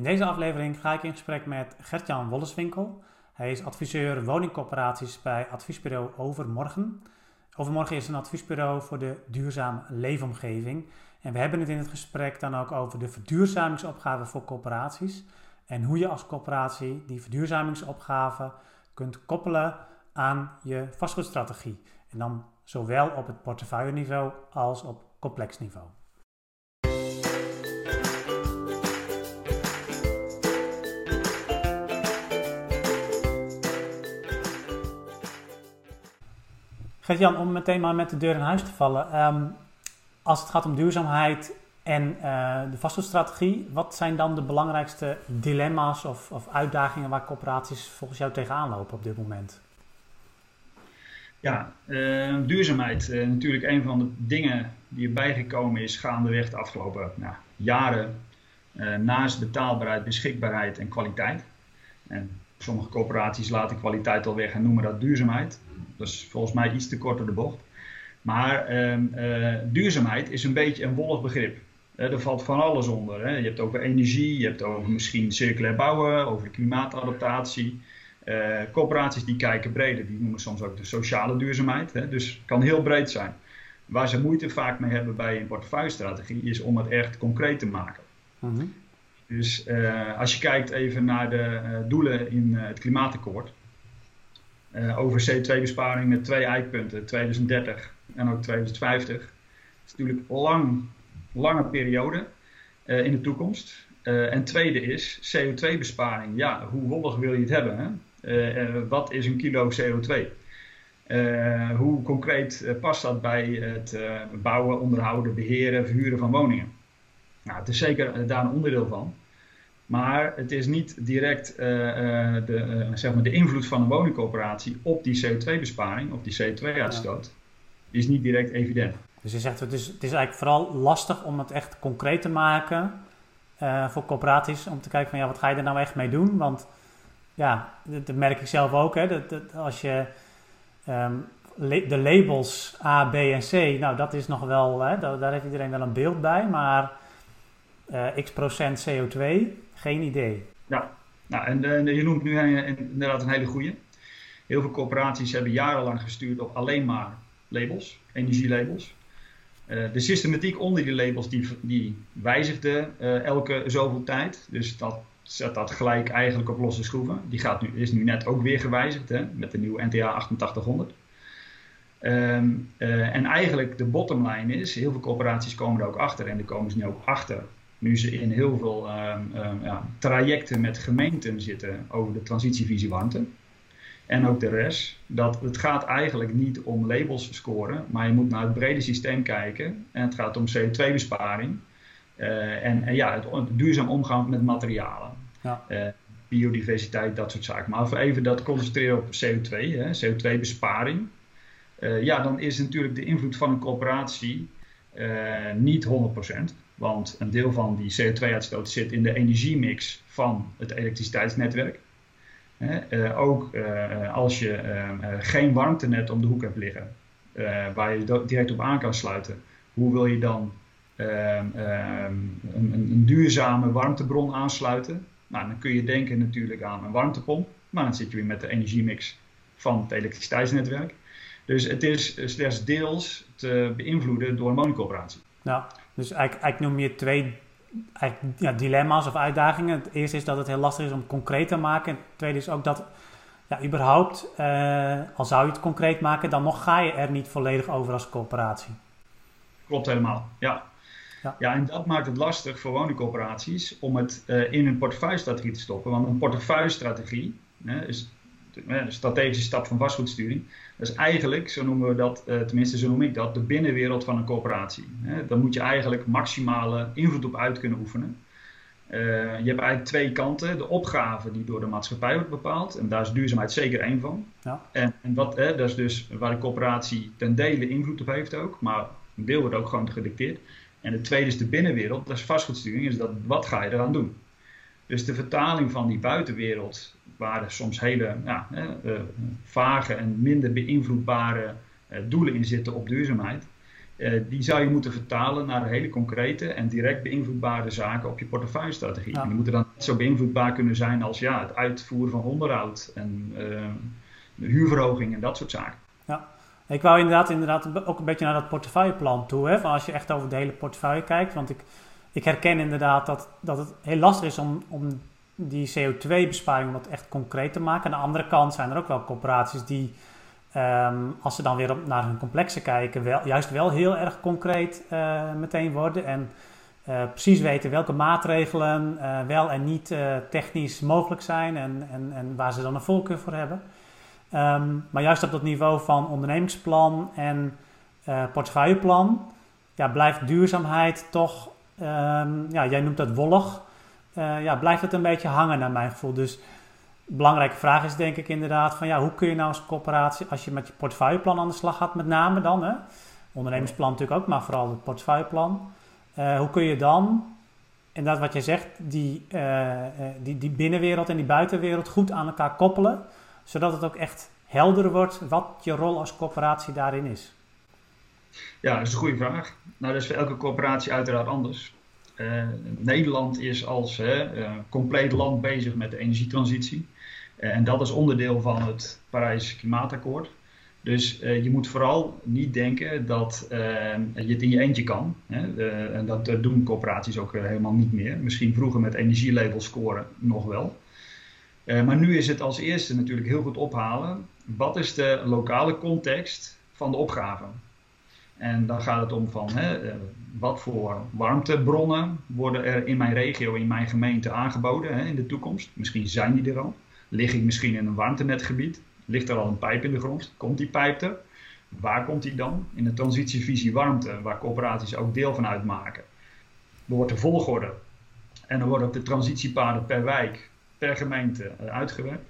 In deze aflevering ga ik in gesprek met Gertjan Wolleswinkel. Hij is adviseur woningcorporaties bij adviesbureau Overmorgen. Overmorgen is een adviesbureau voor de duurzame leefomgeving. En we hebben het in het gesprek dan ook over de verduurzamingsopgave voor corporaties. En hoe je als corporatie die verduurzamingsopgave kunt koppelen aan je vastgoedstrategie. En dan zowel op het portefeuilleniveau als op complex niveau. Gert-Jan, om meteen maar met de deur in huis te vallen. Ehm, als het gaat om duurzaamheid en uh, de vastgoedstrategie, wat zijn dan de belangrijkste dilemma's of, of uitdagingen waar corporaties volgens jou tegenaan lopen op dit moment? Ja, uh, duurzaamheid. Uh, natuurlijk een van de dingen die erbij gekomen is gaandeweg de afgelopen nou, jaren. Uh, naast betaalbaarheid, beschikbaarheid en kwaliteit. En sommige corporaties laten kwaliteit al weg en noemen dat duurzaamheid. Dat is volgens mij iets te kort door de bocht. Maar ehm, duurzaamheid is een beetje een wollig begrip. er valt van alles onder. Hè. Je hebt over energie, je hebt over misschien circulair bouwen, over klimaatadaptatie. Uh, corporaties die kijken breder, die noemen soms ook de sociale duurzaamheid. Hè? Dus het kan heel breed zijn. Waar ze moeite vaak mee hebben bij een portefeuillestrategie is om het echt concreet te maken. Mhm. Dus uh, als je kijkt even naar de doelen in het klimaatakkoord. Over CO2-besparing met twee eikpunten, 2030 en ook 2050. Dat is natuurlijk lang, lange periode in de toekomst. en tweede is CO2-besparing. Ja, hoe wollig wil je het hebben? Hè? Eh, eh, wat is een kilo CO2? Eh, hoe concreet past dat bij het bouwen, onderhouden, beheren, verhuren van woningen? Nou, het is zeker daar een onderdeel van. Maar het is niet direct de, zeg maar de invloed van een woningcoöperatie op die CO2-besparing, op die CO2-uitstoot, is niet direct evident. Dus je zegt, het is, het is eigenlijk vooral lastig om het echt concreet te maken voor corporaties, om te kijken van ja, wat ga je er nou echt mee doen? Want ja, dat, merk ik zelf ook. Hè, dat, als je ehm, de labels A, B en C, nou dat is nog wel, hè, daar, daar heeft iedereen wel een beeld bij, maar x procent CO2, geen idee. Ja, nou, en uh, je noemt nu inderdaad een hele goede. Heel veel corporaties hebben jarenlang gestuurd op alleen maar labels, energielabels. Uh, de systematiek onder die labels die, die wijzigde elke zoveel tijd. Dus dat zet dat gelijk eigenlijk op losse schroeven. Die gaat nu, is nu net ook weer gewijzigd hè, met de nieuwe NTA 8800. Um, uh, en eigenlijk de bottomline is, heel veel corporaties komen er ook achter en daar komen ze nu ook achter. Nu ze in heel veel um, um, ja, trajecten met gemeenten zitten over de transitievisie warmte. En ook de rest. Dat het gaat eigenlijk niet om labels scoren, maar je moet naar het brede systeem kijken. En het gaat om CO2-besparing. Uh, en, en, ja, het, het duurzaam omgaan met materialen. Ja. Uh, biodiversiteit, dat soort zaken. Maar als we even dat concentreren op CO2, CO2-besparing. Uh, eh, ja, dan is natuurlijk de invloed van een corporatie niet 100%. Want een deel van die CO2-uitstoot zit in de energiemix van het elektriciteitsnetwerk. ook als je geen warmtenet om de hoek hebt liggen, waar je direct op aan kan sluiten, hoe wil je dan een, een, duurzame warmtebron aansluiten? Nou, dan kun je denken natuurlijk aan een warmtepomp, maar dan zit je weer met de energiemix van het elektriciteitsnetwerk. Dus het is slechts deels te beïnvloeden door een woningcoöperatie. Ja, dus eigenlijk, eigenlijk noem je twee ja, dilemma's of uitdagingen. Het eerste is dat het heel lastig is om het concreet te maken. Het tweede is ook dat, ja, überhaupt, uh, al zou je het concreet maken, dan nog ga je er niet volledig over als coöperatie. Klopt helemaal, ja. Ja. ja, en dat maakt het lastig voor woningcorporaties om het uh, in hun portefeuillestrategie te stoppen. Want een portefeuillestrategie hè, is de strategische stap van vastgoedsturing. Dat is eigenlijk, zo noemen we dat, uh, tenminste zo noem ik dat, de binnenwereld van een corporatie. Hè. Daar moet je eigenlijk maximale invloed op uit kunnen oefenen. Uh, je hebt eigenlijk twee kanten. De opgave die door de maatschappij wordt bepaald. En daar is duurzaamheid zeker één van. Ja. En, en wat, hè, dat is dus waar de corporatie ten dele invloed op heeft ook. Maar een deel wordt ook gewoon gedicteerd. En het tweede is de binnenwereld, dat is vastgoedsturing, is dat wat ga je eraan doen? Dus de vertaling van die buitenwereld, waar er soms hele ja, uh, vage en minder beïnvloedbare uh, doelen in zitten op duurzaamheid, die zou je moeten vertalen naar hele concrete en direct beïnvloedbare zaken op je portefeuillestrategie. Ja. Die moeten dan zo beïnvloedbaar kunnen zijn als ja, het uitvoeren van onderhoud en huurverhoging en dat soort zaken. Ja, ik wou inderdaad, inderdaad ook een beetje naar dat portefeuilleplan toe. Hè? Van als je echt over de hele portefeuille kijkt. Want ik, ik herken inderdaad dat, dat het heel lastig is om, om die CO2-besparing om dat echt concreet te maken. Aan de andere kant zijn er ook wel corporaties die, ehm, als ze dan weer op, naar hun complexen kijken, wel, juist wel heel erg concreet uh, meteen worden. En uh, precies weten welke maatregelen uh, wel en niet technisch mogelijk zijn en, en, en waar ze dan een voorkeur voor hebben. Um, maar juist op dat niveau van ondernemingsplan en portefeuilleplan ja, blijft duurzaamheid toch, um, ja, jij noemt dat wollig uh, ja, blijft het een beetje hangen naar mijn gevoel. Dus een belangrijke vraag is denk ik inderdaad van ja, hoe kun je nou als corporatie, als je met je portefeuilleplan aan de slag gaat met name dan, hè? ondernemersplan natuurlijk ook, maar vooral het portefeuilleplan. Uh, hoe kun je dan, inderdaad wat jij zegt, die, uh, die, die binnenwereld en die buitenwereld goed aan elkaar koppelen, zodat het ook echt helder wordt wat je rol als corporatie daarin is? Ja, dat is een goede vraag. Nou, dat is voor elke corporatie uiteraard anders. Eh, Nederland is als uh, compleet land bezig met de energietransitie. Eh, en dat is onderdeel van het Parijs Klimaatakkoord. Dus je moet vooral niet denken dat je het in je eentje kan. Hè? en dat doen corporaties ook helemaal niet meer. Misschien vroeger met energielabel scoren nog wel. maar nu is het als eerste natuurlijk heel goed ophalen. Wat is de lokale context van de opgave? En dan gaat het om van hè, eh, wat voor warmtebronnen worden er in mijn regio, in mijn gemeente aangeboden hè, in de toekomst. Misschien zijn die er al. Lig ik misschien in een warmtenetgebied? Ligt er al een pijp in de grond? Komt die pijp er? Waar komt die dan? In de transitievisie warmte, waar corporaties ook deel van uitmaken. Er wordt de volgorde en dan worden ook de transitiepaden per wijk, per gemeente eh, uitgewerkt.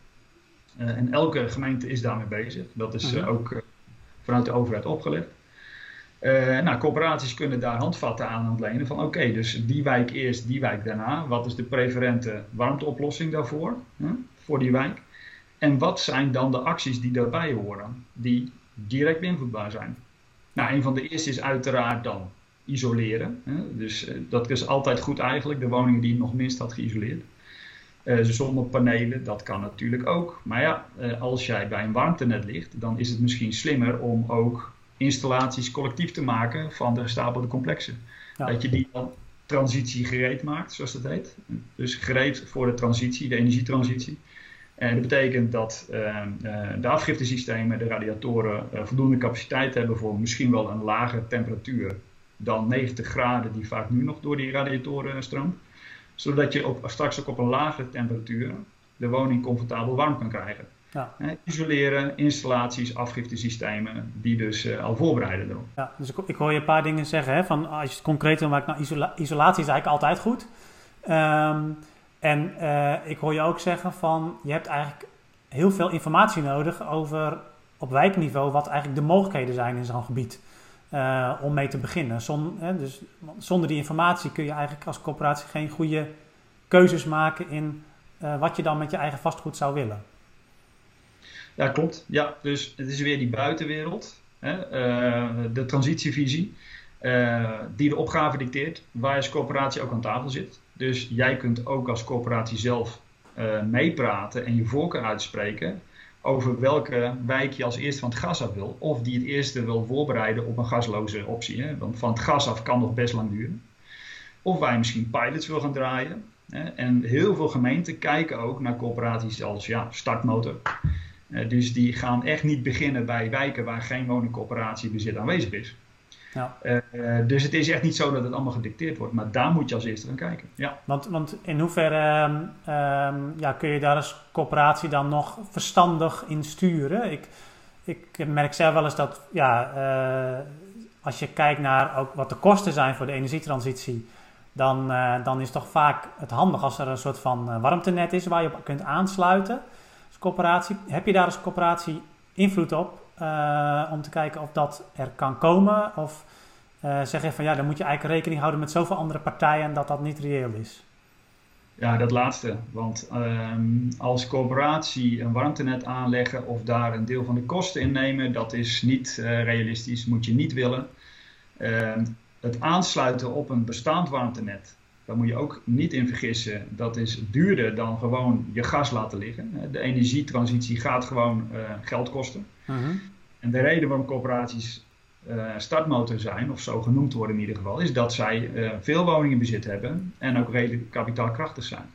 Uh, en elke gemeente is daarmee bezig. Dat is uh, ook vanuit de overheid opgelegd. Uh, nou, corporaties kunnen daar handvatten aan ontlenen van oké, dus die wijk eerst, die wijk daarna. Wat is de preferente warmteoplossing daarvoor, voor die wijk? En wat zijn dan de acties die daarbij horen, die direct beïnvloedbaar zijn? Nou, een van de eerste is uiteraard dan isoleren. Hè. Dus uh, dat is altijd goed eigenlijk, de woningen die nog minst had geïsoleerd. Uh, zonnepanelen, dat kan natuurlijk ook. Maar ja, als jij bij een warmtenet ligt, dan is het misschien slimmer om ook installaties collectief te maken van de gestapelde complexen. Dat je die dan transitie gereed maakt, zoals dat heet. Dus gereed voor de transitie, de energietransitie. En dat betekent dat uh, uh, de afgiftesystemen, de radiatoren, uh, voldoende capaciteit hebben voor misschien wel een lagere temperatuur dan 90 graden die vaak nu nog door die radiatoren stroomt. Zodat je op, straks ook op een lagere temperatuur de woning comfortabel warm kan krijgen. Ja. isoleren, installaties, afgiftesystemen, die dus uh, al voorbereiden erop. Ja, dus ik, ik, hoor je een paar dingen zeggen. Hè, van als je het concreet wil maken, nou, isola isolatie is eigenlijk altijd goed. Um, en uh, ik hoor je ook zeggen van, je hebt eigenlijk heel veel informatie nodig over op wijkniveau wat eigenlijk de mogelijkheden zijn in zo'n gebied. Uh, om mee te beginnen. Zon, hè, dus zonder die informatie kun je eigenlijk als corporatie geen goede keuzes maken in wat je dan met je eigen vastgoed zou willen. Ja, klopt. Ja, dus het is weer die buitenwereld, hè, uh, de transitievisie, uh, die de opgave dicteert, waar je als corporatie ook aan tafel zit. Dus jij kunt ook als corporatie zelf uh, meepraten en je voorkeur uitspreken over welke wijk je als eerste van het gas af wil. Of die het eerste wil voorbereiden op een gasloze optie. Hè? Want van het gas af kan nog best lang duren. Of je misschien pilots wil gaan draaien. Hè? En heel veel gemeenten kijken ook naar corporaties als ja, startmotor. Uh, dus die gaan echt niet beginnen bij wijken waar geen woningcoöperatiebezit aanwezig is. Ja. Uh, dus het is echt niet zo dat het allemaal gedicteerd wordt, maar daar moet je als eerste gaan kijken. Ja. Want, want in hoeverre um, ja, kun je daar als coöperatie dan nog verstandig in sturen? Ik, ik merk zelf wel eens dat ja, uh, als je kijkt naar ook wat de kosten zijn voor de energietransitie, dan, dan is toch vaak het handig als er een soort van warmtenet is waar je op kunt aansluiten coöperatie. Heb je daar als coöperatie invloed op uh, om te kijken of dat er kan komen? Of uh, zeg je van ja, dan moet je eigenlijk rekening houden met zoveel andere partijen en dat dat niet reëel is? Ja, dat laatste. Want um, als coöperatie een warmtenet aanleggen of daar een deel van de kosten in nemen, dat is niet uh, realistisch, moet je niet willen. Ehm, het aansluiten op een bestaand warmtenet, daar moet je ook niet in vergissen. Dat is duurder dan gewoon je gas laten liggen. De energietransitie gaat gewoon uh, geld kosten. Mhm. En de reden waarom corporaties uh, startmotor zijn, of zo genoemd worden in ieder geval, is dat zij veel woningen bezit hebben en ook redelijk kapitaalkrachtig zijn.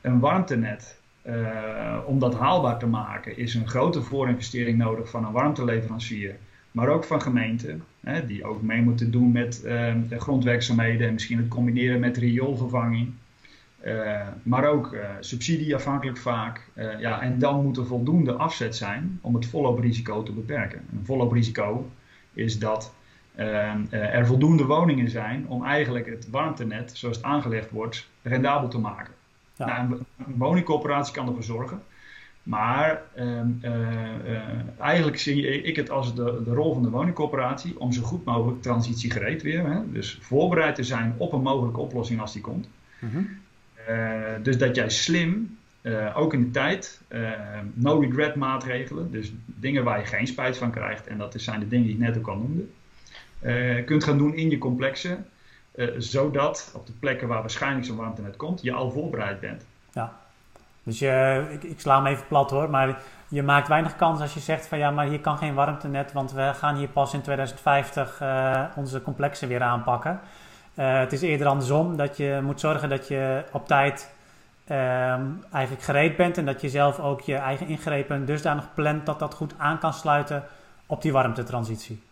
een warmtenet, om dat haalbaar te maken, is een grote voorinvestering nodig van een warmteleverancier maar ook van gemeenten, hè, die ook mee moeten doen met uh, de grondwerkzaamheden en misschien het combineren met rioolvervanging. Uh, maar ook uh, subsidieafhankelijk vaak. Uh, ja, en dan moet er voldoende afzet zijn om het risico te beperken. Een risico is dat ehm, er voldoende woningen zijn om eigenlijk het warmtenet, zoals het aangelegd wordt, rendabel te maken. Ja. Nou, een, een woningcorporatie kan ervoor zorgen maar ehm, eh, eh, eigenlijk zie ik het als de, de rol van de woningcorporatie om zo goed mogelijk transitie gereed weer. Hè? Dus voorbereid te zijn op een mogelijke oplossing als die komt. Mhm. Eh, dus dat jij slim, ook in de tijd, no regret maatregelen, dus dingen waar je geen spijt van krijgt, en dat zijn de dingen die ik net ook al noemde, kunt gaan doen in je complexen, zodat op de plekken waar waarschijnlijk zo'n warmtenet komt, je al voorbereid bent. Ja. Dus je, ik, ik, sla hem even plat hoor, maar je maakt weinig kans als je zegt van ja, maar hier kan geen warmtenet, want we gaan hier pas in 2050 uh, eh, onze complexen weer aanpakken. Uh, het is eerder andersom, dat je moet zorgen dat je op tijd uh, eigenlijk gereed bent en dat je zelf ook je eigen ingrepen dusdanig plant dat dat goed aan kan sluiten op die warmtetransitie.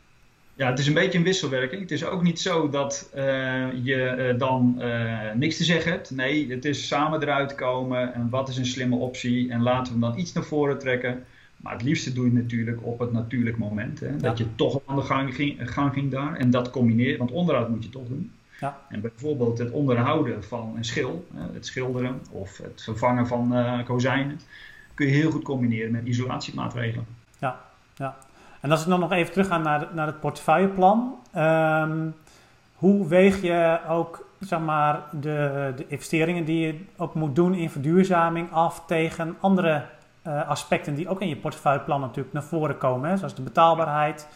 Ja, het is een beetje een wisselwerking. Het is ook niet zo dat uh, je uh, dan uh, niks te zeggen hebt. Nee, het is samen eruit komen en wat is een slimme optie en laten we hem dan iets naar voren trekken. Maar het liefste doe je natuurlijk op het natuurlijk moment. Hè? Dat je toch aan de gang ging, gang ging daar en dat combineert, want onderhoud moet je toch doen. Ja. En bijvoorbeeld het onderhouden van een schil, het schilderen of het vervangen van kozijnen, kun je heel goed combineren met isolatiemaatregelen. Ja, ja. En als ik dan nog even terugga naar, naar het portefeuilleplan. Um, hoe weeg je ook zeg maar, de, de investeringen die je ook moet doen in verduurzaming af tegen andere uh, aspecten die ook in je portefeuilleplan natuurlijk naar voren komen, zoals de betaalbaarheid,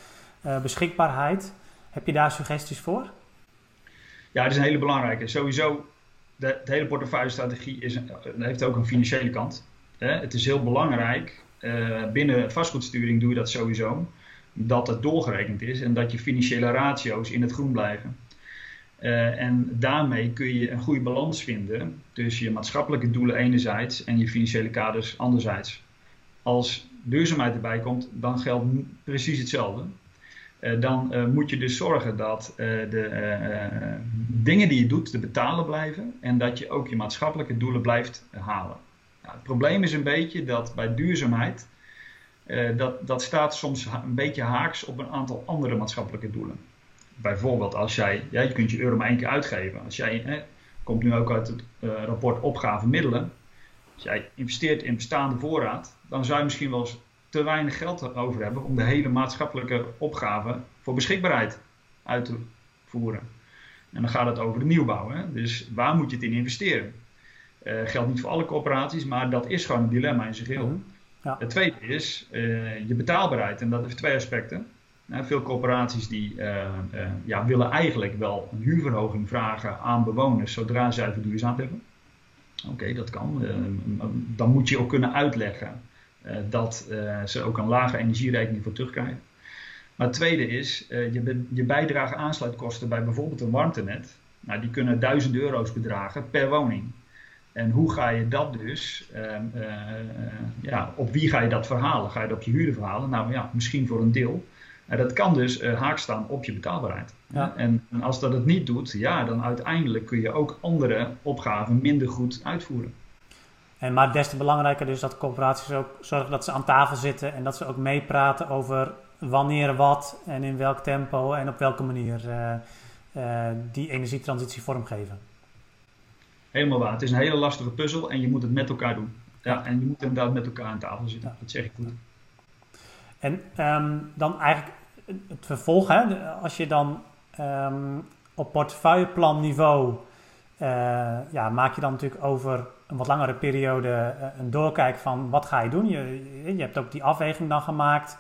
uh, beschikbaarheid. Heb je daar suggesties voor? Ja, dat is een hele belangrijke. Sowieso, de, de hele portefeuillestrategie is, heeft ook een financiële kant. Hè? Het is heel belangrijk uh, binnen vastgoedsturing doe je dat sowieso. Dat het doorgerekend is en dat je financiële ratio's in het groen blijven. Uh, en daarmee kun je een goede balans vinden tussen je maatschappelijke doelen enerzijds en je financiële kaders anderzijds. Als duurzaamheid erbij komt, dan geldt precies hetzelfde. Uh, dan moet je dus zorgen dat de dingen die je doet te betalen blijven en dat je ook je maatschappelijke doelen blijft halen. Het probleem is een beetje dat bij duurzaamheid, uh, dat, dat staat soms een beetje haaks op een aantal andere maatschappelijke doelen. Bijvoorbeeld als jij, ja, je kunt je euro maar één keer uitgeven. Als jij, hè, komt nu ook uit het uh, rapport opgave middelen. Als jij investeert in bestaande voorraad, dan zou je misschien wel eens te weinig geld over hebben om de hele maatschappelijke opgave voor beschikbaarheid uit te voeren. En dan gaat het over de nieuwbouw. Hè? Dus waar moet je het in investeren? Uh, geldt niet voor alle corporaties, maar dat is gewoon een dilemma in zijn geheel. Mhm. Ja. Het tweede is uh, je betaalbaarheid. En dat heeft twee aspecten. Nou, veel corporaties die uh, ja, willen eigenlijk wel een huurverhoging vragen aan bewoners zodra zij verduurzaamd hebben. Oké, dat kan. dan moet je ook kunnen uitleggen dat ze ook een lage energierekening voor terugkrijgen. Maar het tweede is, je, je bijdrage aansluitkosten bij bijvoorbeeld een warmtenet. Nou, die kunnen 1000 euro's bedragen per woning. En hoe ga je dat dus, ehm, eh, ja, op wie ga je dat verhalen? Ga je dat op je huurder verhalen? Nou ja, misschien voor een deel. En dat kan dus uh, haak staan op je betaalbaarheid. Ja. En, en, als dat het niet doet, ja, dan uiteindelijk kun je ook andere opgaven minder goed uitvoeren. En maar des te belangrijker dus dat corporaties ook zorgen dat ze aan tafel zitten en dat ze ook meepraten over wanneer wat en in welk tempo en op welke manier uh, die energietransitie vormgeven helemaal waar. Het is een hele lastige puzzel en je moet het met elkaar doen. Ja, en je moet inderdaad met elkaar aan tafel zitten. Dat zeg ik goed. En um, dan eigenlijk het vervolg, hè? als je dan um, op portefeuilleplanniveau uh, ja, maak je dan natuurlijk over een wat langere periode uh, een doorkijk van wat ga je doen. Je, je hebt ook die afweging dan gemaakt.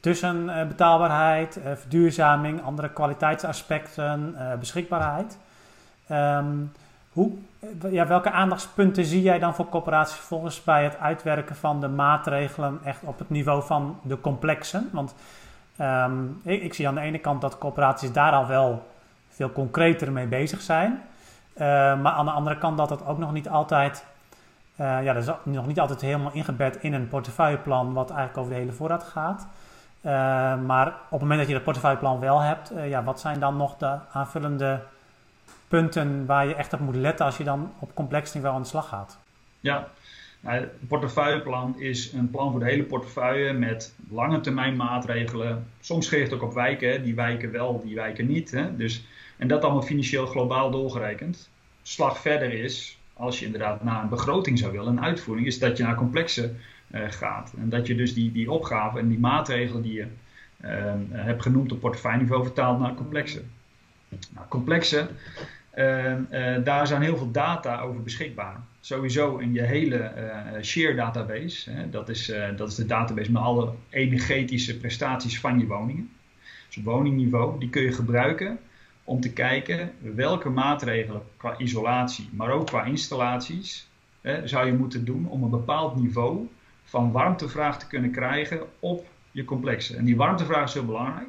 tussen betaalbaarheid, verduurzaming, andere kwaliteitsaspecten, beschikbaarheid. Um, hoe, ja, welke aandachtspunten zie jij dan voor coöperaties volgens bij het uitwerken van de maatregelen echt op het niveau van de complexen? Want ehm, ik, zie aan de ene kant dat coöperaties daar al wel veel concreter mee bezig zijn. Uh, maar aan de andere kant dat het ook nog niet altijd, uh, ja, dat is nog niet altijd helemaal ingebed in een portefeuilleplan wat eigenlijk over de hele voorraad gaat. Maar op het moment dat je dat portefeuilleplan wel hebt, ja, wat zijn dan nog de aanvullende punten waar je echt op moet letten als je dan op complex niveau aan de slag gaat? Ja, nou, het portefeuilleplan is een plan voor de hele portefeuille met lange termijn maatregelen. Soms geeft het ook op wijken, die wijken wel, die wijken niet. Hè? Dus, en dat allemaal financieel globaal doorgerekend. Slag verder is, als je inderdaad naar een begroting zou willen, een uitvoering, is dat je naar complexen uh, gaat. En dat je dus die, die opgave en die maatregelen die je uh, hebt genoemd op portefeuilleniveau vertaalt naar complexen. Nou, complexen, Ehm, eh, daar zijn heel veel data over beschikbaar. Sowieso in je hele uh, share database. Hè, dat, is, uh, dat is de database met alle energetische prestaties van je woningen. Dus woningniveau, die kun je gebruiken om te kijken welke maatregelen qua isolatie, maar ook qua installaties, zou je moeten doen om een bepaald niveau van warmtevraag te kunnen krijgen op je complexen. En die warmtevraag is heel belangrijk.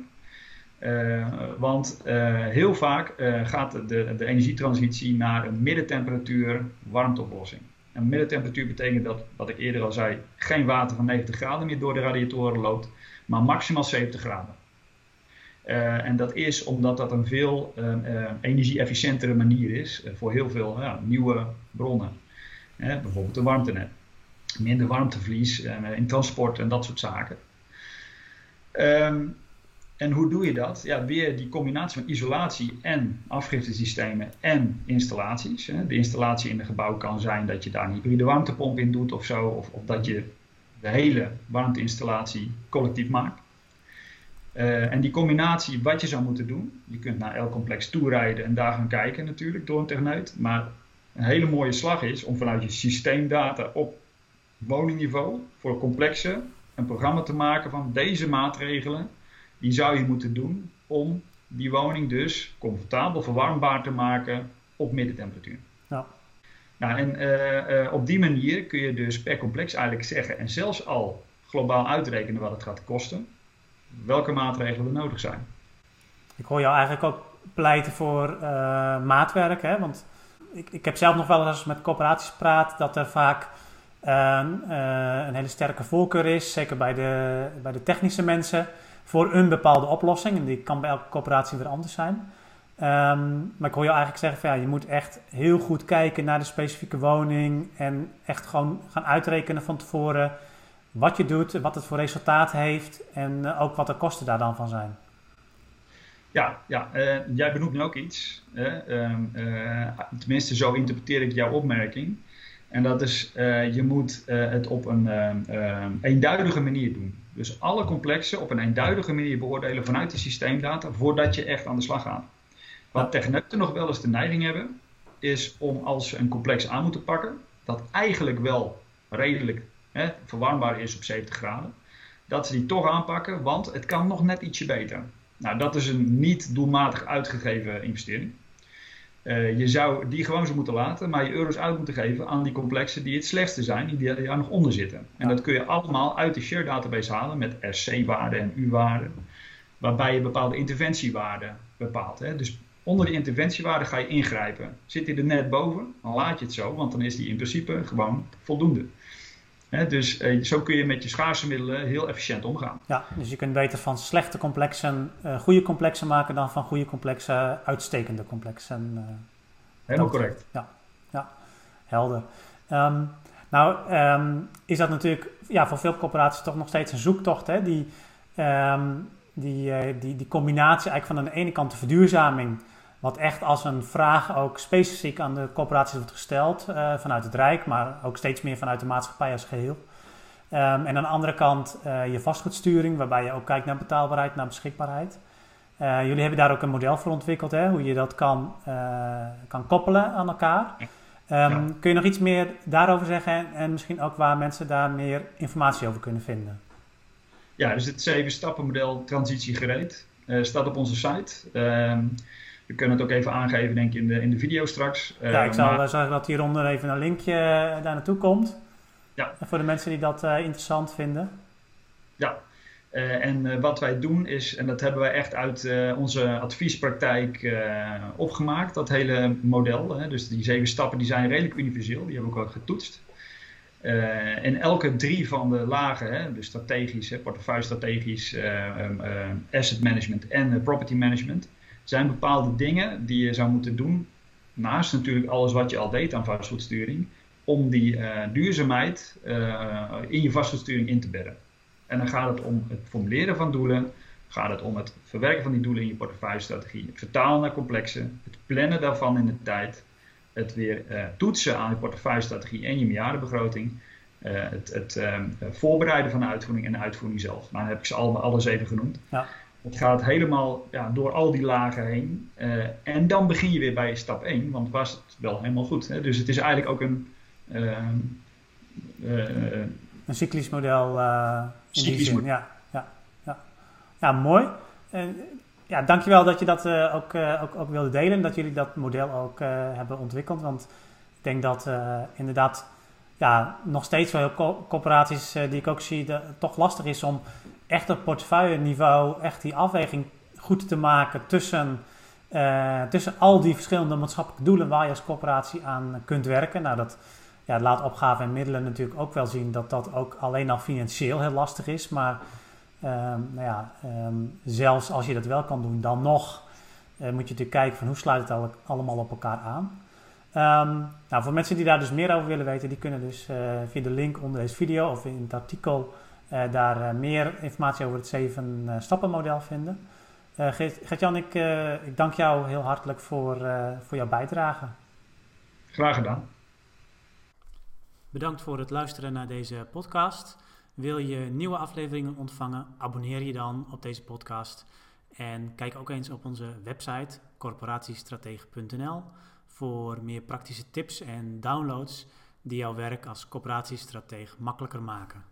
Uh, want uh, heel vaak uh, gaat de, de, energietransitie naar een middentemperatuur warmteoplossing. En middentemperatuur betekent dat, wat ik eerder al zei, geen water van 90 graden meer door de radiatoren loopt, maar maximaal 70 graden. en dat is omdat dat een veel energie-efficiëntere manier is voor heel veel nieuwe bronnen. bijvoorbeeld de warmtenet. Minder warmteverlies in transport en dat soort zaken. Um, en hoe doe je dat? Ja, weer die combinatie van isolatie en afgiftesystemen en installaties. De installatie in een gebouw kan zijn dat je daar een hybride warmtepomp in doet of zo, of, of dat je de hele warmteinstallatie collectief maakt. Uh, en die combinatie, wat je zou moeten doen, je kunt naar elk complex toerijden en daar gaan kijken natuurlijk door een techneut. Maar een hele mooie slag is om vanuit je systeemdata op woningniveau voor complexen een programma te maken van deze maatregelen die zou je moeten doen om die woning dus comfortabel verwarmbaar te maken op middentemperatuur. Ja. Nou, en uh, uh, op die manier kun je dus per complex eigenlijk zeggen en zelfs al globaal uitrekenen wat het gaat kosten, welke maatregelen er nodig zijn. Ik hoor jou eigenlijk ook pleiten voor uh, maatwerk, hè? want ik, ik heb zelf nog wel eens met corporaties praat dat er vaak een hele sterke voorkeur is, zeker bij de, bij de technische mensen voor een bepaalde oplossing. En die kan bij elke coöperatie weer anders zijn. Ehm, maar ik hoor je eigenlijk zeggen van ja, je moet echt heel goed kijken naar de specifieke woning en echt gewoon gaan uitrekenen van tevoren wat je doet, wat het voor resultaat heeft en eh, ook wat de kosten daar dan van zijn. Ja, ja uh, jij benoemt nu ook iets. Ehm, eh, tenminste, zo interpreteer ik jouw opmerking. En dat is, je moet het op een ehm, eenduidige manier doen. Dus alle complexen op een eenduidige manier beoordelen vanuit de systeemdata voordat je echt aan de slag gaat. Wat techneuten nog wel eens de neiging hebben, is om als ze een complex aan moeten pakken, dat eigenlijk wel redelijk hè, verwarmbaar is op 70 graden, dat ze die toch aanpakken, want het kan nog net ietsje beter. Nou, dat is een niet doelmatig uitgegeven investering. Uh, je zou die gewoon zo moeten laten, maar je euro's uit moeten geven aan die complexen die het slechtste zijn, die er nog onder zitten. En dat kun je allemaal uit de share database halen met RC-waarden en U-waarden, waarbij je bepaalde interventiewaarden bepaalt. Hè. Dus onder die interventiewaarde ga je ingrijpen. Zit die er net boven, dan laat je het zo, want dan is die in principe gewoon voldoende. Dus eh, zo kun je met je schaarse middelen heel efficiënt omgaan. Ja, dus je kunt beter van slechte complexen uh, goede complexen maken dan van goede complexen uitstekende complexen. Uh, Helemaal correct. Ja, ja helder. Ehm, nou, ehm, is dat natuurlijk ja, voor veel corporaties toch nog steeds een zoektocht, hè? Die, ehm, die, die, die combinatie eigenlijk van aan de ene kant de verduurzaming wat echt als een vraag ook specifiek aan de corporaties wordt gesteld uh, vanuit het Rijk, maar ook steeds meer vanuit de maatschappij als geheel. Um, en aan de andere kant uh, je vastgoedsturing, waarbij je ook kijkt naar betaalbaarheid, naar beschikbaarheid. Uh, jullie hebben daar ook een model voor ontwikkeld, hè, hoe je dat kan, kan koppelen aan elkaar. Um, Kun je nog iets meer daarover zeggen en, en misschien ook waar mensen daar meer informatie over kunnen vinden? ja, dus het zeven stappenmodel transitie gereed staat op onze site. Ehm, we kunnen het ook even aangeven, denk ik, in de, in de video straks. ja, ik zal maar... zeggen dat hieronder even een linkje daar naartoe komt. Ja. Voor de mensen die dat interessant vinden. Ja, uh, en uh, wat wij doen is, en dat hebben wij echt uit uh, onze adviespraktijk opgemaakt, dat hele model. Hè, dus die zeven stappen die zijn redelijk universeel, die hebben we ook al getoetst. en elke drie van de lagen, hè, dus strategisch, hè, portefeuille strategisch, um, asset management en property management, zijn bepaalde dingen die je zou moeten doen, naast natuurlijk alles wat je al deed aan vastgoedsturing, om die duurzaamheid in je vastgoedsturing in te bedden. En dan gaat het om het formuleren van doelen, gaat het om het verwerken van die doelen in je portefeuillestrategie, het vertalen naar complexen, het plannen daarvan in de tijd, het weer uh, toetsen aan je portefeuillestrategie en je miljardenbegroting, het, het voorbereiden van de uitvoering en de uitvoering zelf. Nou, dan heb ik ze allemaal alles even genoemd. Ja. Het gaat helemaal ja, door al die lagen heen. Uh, en dan begin je weer bij stap 1, want was het wel helemaal goed. Hè? Dus het is eigenlijk ook een een cyclisch model uh, in die zin. Ja, ja, ja. ja, mooi. En, ja, dankjewel dat je dat uh, ook, uh, ook, ook wilde delen. Dat jullie dat model ook hebben ontwikkeld. Want ik denk dat inderdaad ja, nog steeds wel co corporaties die ik ook zie, de, toch lastig is om echt op portefeuille niveau echt die afweging goed te maken tussen, tussen al die verschillende maatschappelijke doelen waar je als corporatie aan kunt werken. Nou, dat ja, laat opgave en middelen natuurlijk ook wel zien dat dat ook alleen al financieel heel lastig is. Maar ehm, nou ja, ehm, zelfs als je dat wel kan doen, dan nog uh, moet je natuurlijk kijken van hoe sluit het allemaal op elkaar aan. Um, nou, voor mensen die daar dus meer over willen weten, die kunnen dus uh, via de link onder deze video of in het artikel daar meer informatie over het 7 stappen model vinden. Gert-Jan, ik, ik dank jou heel hartelijk voor, voor jouw bijdrage. Graag gedaan. Bedankt voor het luisteren naar deze podcast. Wil je nieuwe afleveringen ontvangen? Abonneer je dan op deze podcast. En kijk ook eens op onze website corporatiestratege.nl voor meer praktische tips en downloads die jouw werk als corporatiestratege makkelijker maken.